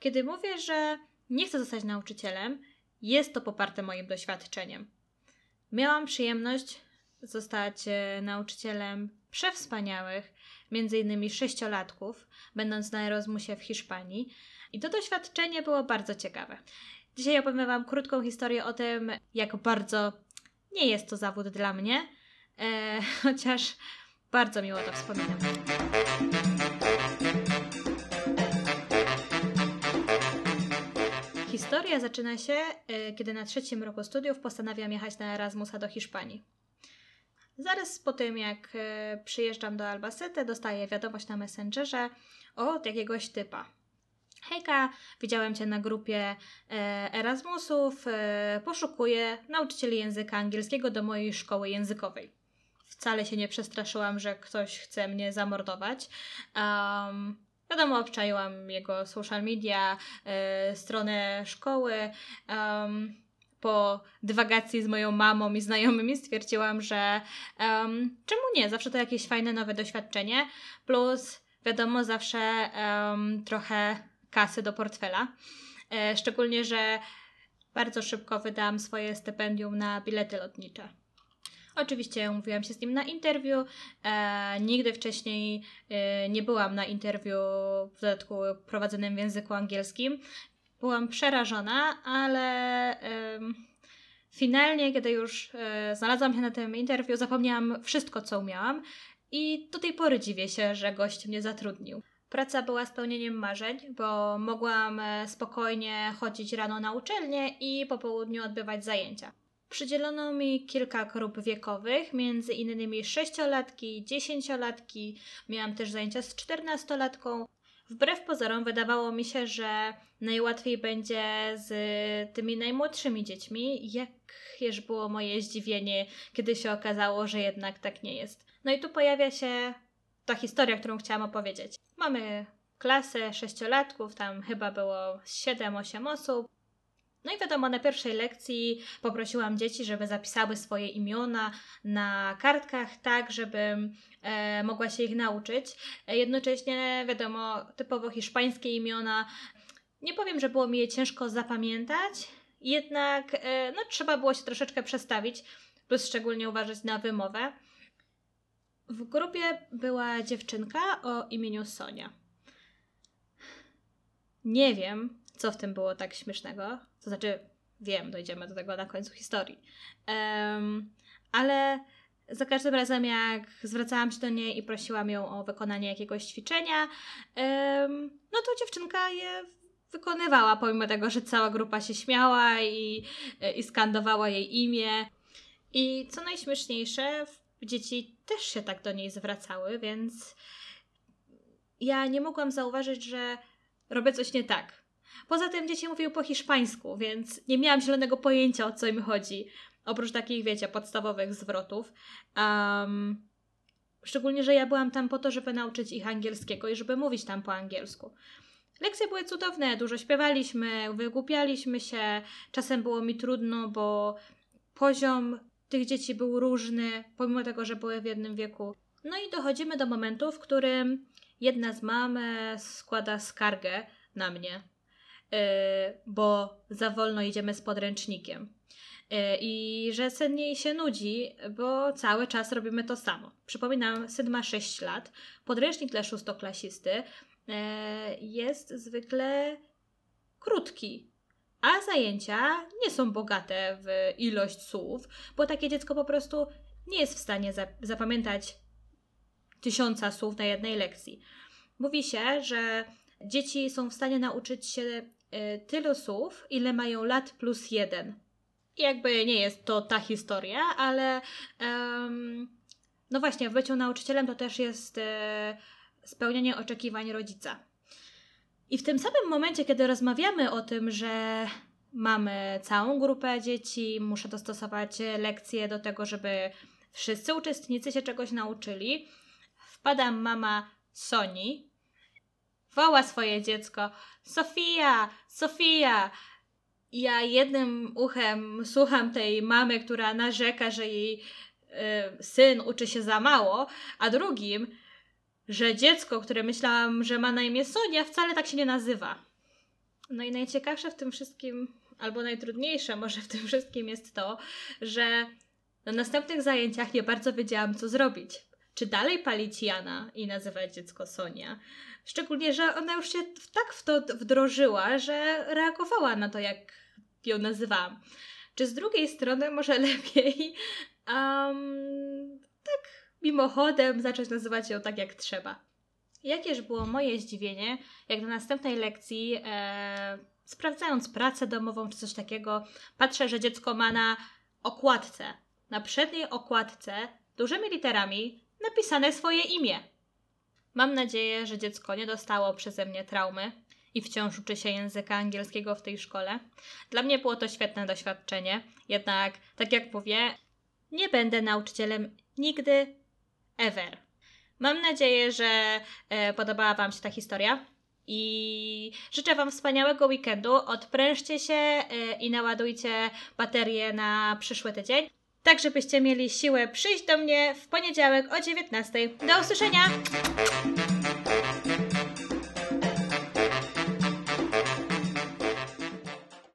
Kiedy mówię, że nie chcę zostać nauczycielem, jest to poparte moim doświadczeniem. Miałam przyjemność zostać e, nauczycielem przewspaniałych, między innymi sześciolatków, będąc na Erasmusie w Hiszpanii. I to doświadczenie było bardzo ciekawe. Dzisiaj opowiem Wam krótką historię o tym, jak bardzo nie jest to zawód dla mnie, e, chociaż bardzo miło to wspominam. Historia zaczyna się, e, kiedy na trzecim roku studiów postanawiam jechać na Erasmusa do Hiszpanii. Zaraz po tym, jak e, przyjeżdżam do Albacete, dostaję wiadomość na Messengerze od jakiegoś typa. Hejka, widziałem Cię na grupie e, Erasmusów, poszukuję nauczycieli języka angielskiego do mojej szkoły językowej. Wcale się nie przestraszyłam, że ktoś chce mnie zamordować. Um, Wiadomo, obczaiłam jego social media, y, stronę szkoły. Um, po dywagacji z moją mamą i znajomymi stwierdziłam, że um, czemu nie? Zawsze to jakieś fajne nowe doświadczenie. Plus, wiadomo, zawsze um, trochę kasy do portfela. E, szczególnie, że bardzo szybko wydałam swoje stypendium na bilety lotnicze. Oczywiście umówiłam się z nim na interwiu. E, nigdy wcześniej e, nie byłam na interwiu w dodatku prowadzonym w języku angielskim. Byłam przerażona, ale e, finalnie, kiedy już e, znalazłam się na tym interwiu, zapomniałam wszystko, co umiałam. I do tej pory dziwię się, że gość mnie zatrudnił. Praca była spełnieniem marzeń, bo mogłam e, spokojnie chodzić rano na uczelnię i po południu odbywać zajęcia. Przydzielono mi kilka grup wiekowych, między innymi sześciolatki, dziesięciolatki, miałam też zajęcia z czternastolatką. Wbrew pozorom wydawało mi się, że najłatwiej będzie z tymi najmłodszymi dziećmi, jakież było moje zdziwienie, kiedy się okazało, że jednak tak nie jest. No i tu pojawia się ta historia, którą chciałam opowiedzieć. Mamy klasę sześciolatków, tam chyba było 7-8 osób. No i wiadomo, na pierwszej lekcji poprosiłam dzieci, żeby zapisały swoje imiona na kartkach, tak, żebym e, mogła się ich nauczyć. E, jednocześnie, wiadomo, typowo hiszpańskie imiona. Nie powiem, że było mi je ciężko zapamiętać, jednak e, no, trzeba było się troszeczkę przestawić, plus szczególnie uważać na wymowę. W grupie była dziewczynka o imieniu Sonia. Nie wiem, co w tym było tak śmiesznego. To znaczy, wiem, dojdziemy do tego na końcu historii. Um, ale za każdym razem, jak zwracałam się do niej i prosiłam ją o wykonanie jakiegoś ćwiczenia, um, no to dziewczynka je wykonywała, pomimo tego, że cała grupa się śmiała i, i skandowała jej imię. I co najśmieszniejsze, dzieci też się tak do niej zwracały, więc ja nie mogłam zauważyć, że robię coś nie tak. Poza tym dzieci mówiły po hiszpańsku, więc nie miałam zielonego pojęcia o co im chodzi. Oprócz takich, wiecie, podstawowych zwrotów. Um, szczególnie, że ja byłam tam po to, żeby nauczyć ich angielskiego i żeby mówić tam po angielsku. Lekcje były cudowne, dużo śpiewaliśmy, wygłupialiśmy się. Czasem było mi trudno, bo poziom tych dzieci był różny, pomimo tego, że były w jednym wieku. No i dochodzimy do momentu, w którym jedna z mam składa skargę na mnie bo za wolno idziemy z podręcznikiem. Y, I że syn jej się nudzi, bo cały czas robimy to samo. Przypominam, syn ma 6 lat. Podręcznik dla szóstoklasisty y, jest zwykle krótki, a zajęcia nie są bogate w ilość słów, bo takie dziecko po prostu nie jest w stanie zapamiętać tysiąca słów na jednej lekcji. Mówi się, że dzieci są w stanie nauczyć się Y, tylu słów, ile mają lat plus jeden. Jakby nie jest to ta historia, ale um, no właśnie, w byciu nauczycielem to też jest e, spełnienie oczekiwań rodzica. I w tym samym momencie, kiedy rozmawiamy o tym, że mamy całą grupę dzieci, muszę dostosować lekcje do tego, żeby wszyscy uczestnicy się czegoś nauczyli, wpada mama Soni, woła swoje dziecko: Sofia, Sofia! Ja jednym uchem słucham tej mamy, która narzeka, że jej y, syn uczy się za mało, a drugim, że dziecko, które myślałam, że ma na imię Sonia, wcale tak się nie nazywa. No i najciekawsze w tym wszystkim, albo najtrudniejsze może w tym wszystkim jest to, że na następnych zajęciach nie bardzo wiedziałam, co zrobić. Czy dalej palić Jana i nazywać dziecko Sonia? Szczególnie, że ona już się tak w to wdrożyła, że reagowała na to, jak ją nazywałam. Czy z drugiej strony może lepiej um, tak mimochodem zacząć nazywać ją tak, jak trzeba? Jakież było moje zdziwienie, jak na następnej lekcji, e, sprawdzając pracę domową czy coś takiego, patrzę, że dziecko ma na okładce, na przedniej okładce, dużymi literami, napisane swoje imię. Mam nadzieję, że dziecko nie dostało przeze mnie traumy i wciąż uczy się języka angielskiego w tej szkole. Dla mnie było to świetne doświadczenie, jednak, tak jak mówię, nie będę nauczycielem nigdy, ever. Mam nadzieję, że e, podobała Wam się ta historia i życzę Wam wspaniałego weekendu. Odprężcie się e, i naładujcie baterię na przyszły tydzień, tak żebyście mieli siłę przyjść do mnie w poniedziałek o 19. Do usłyszenia!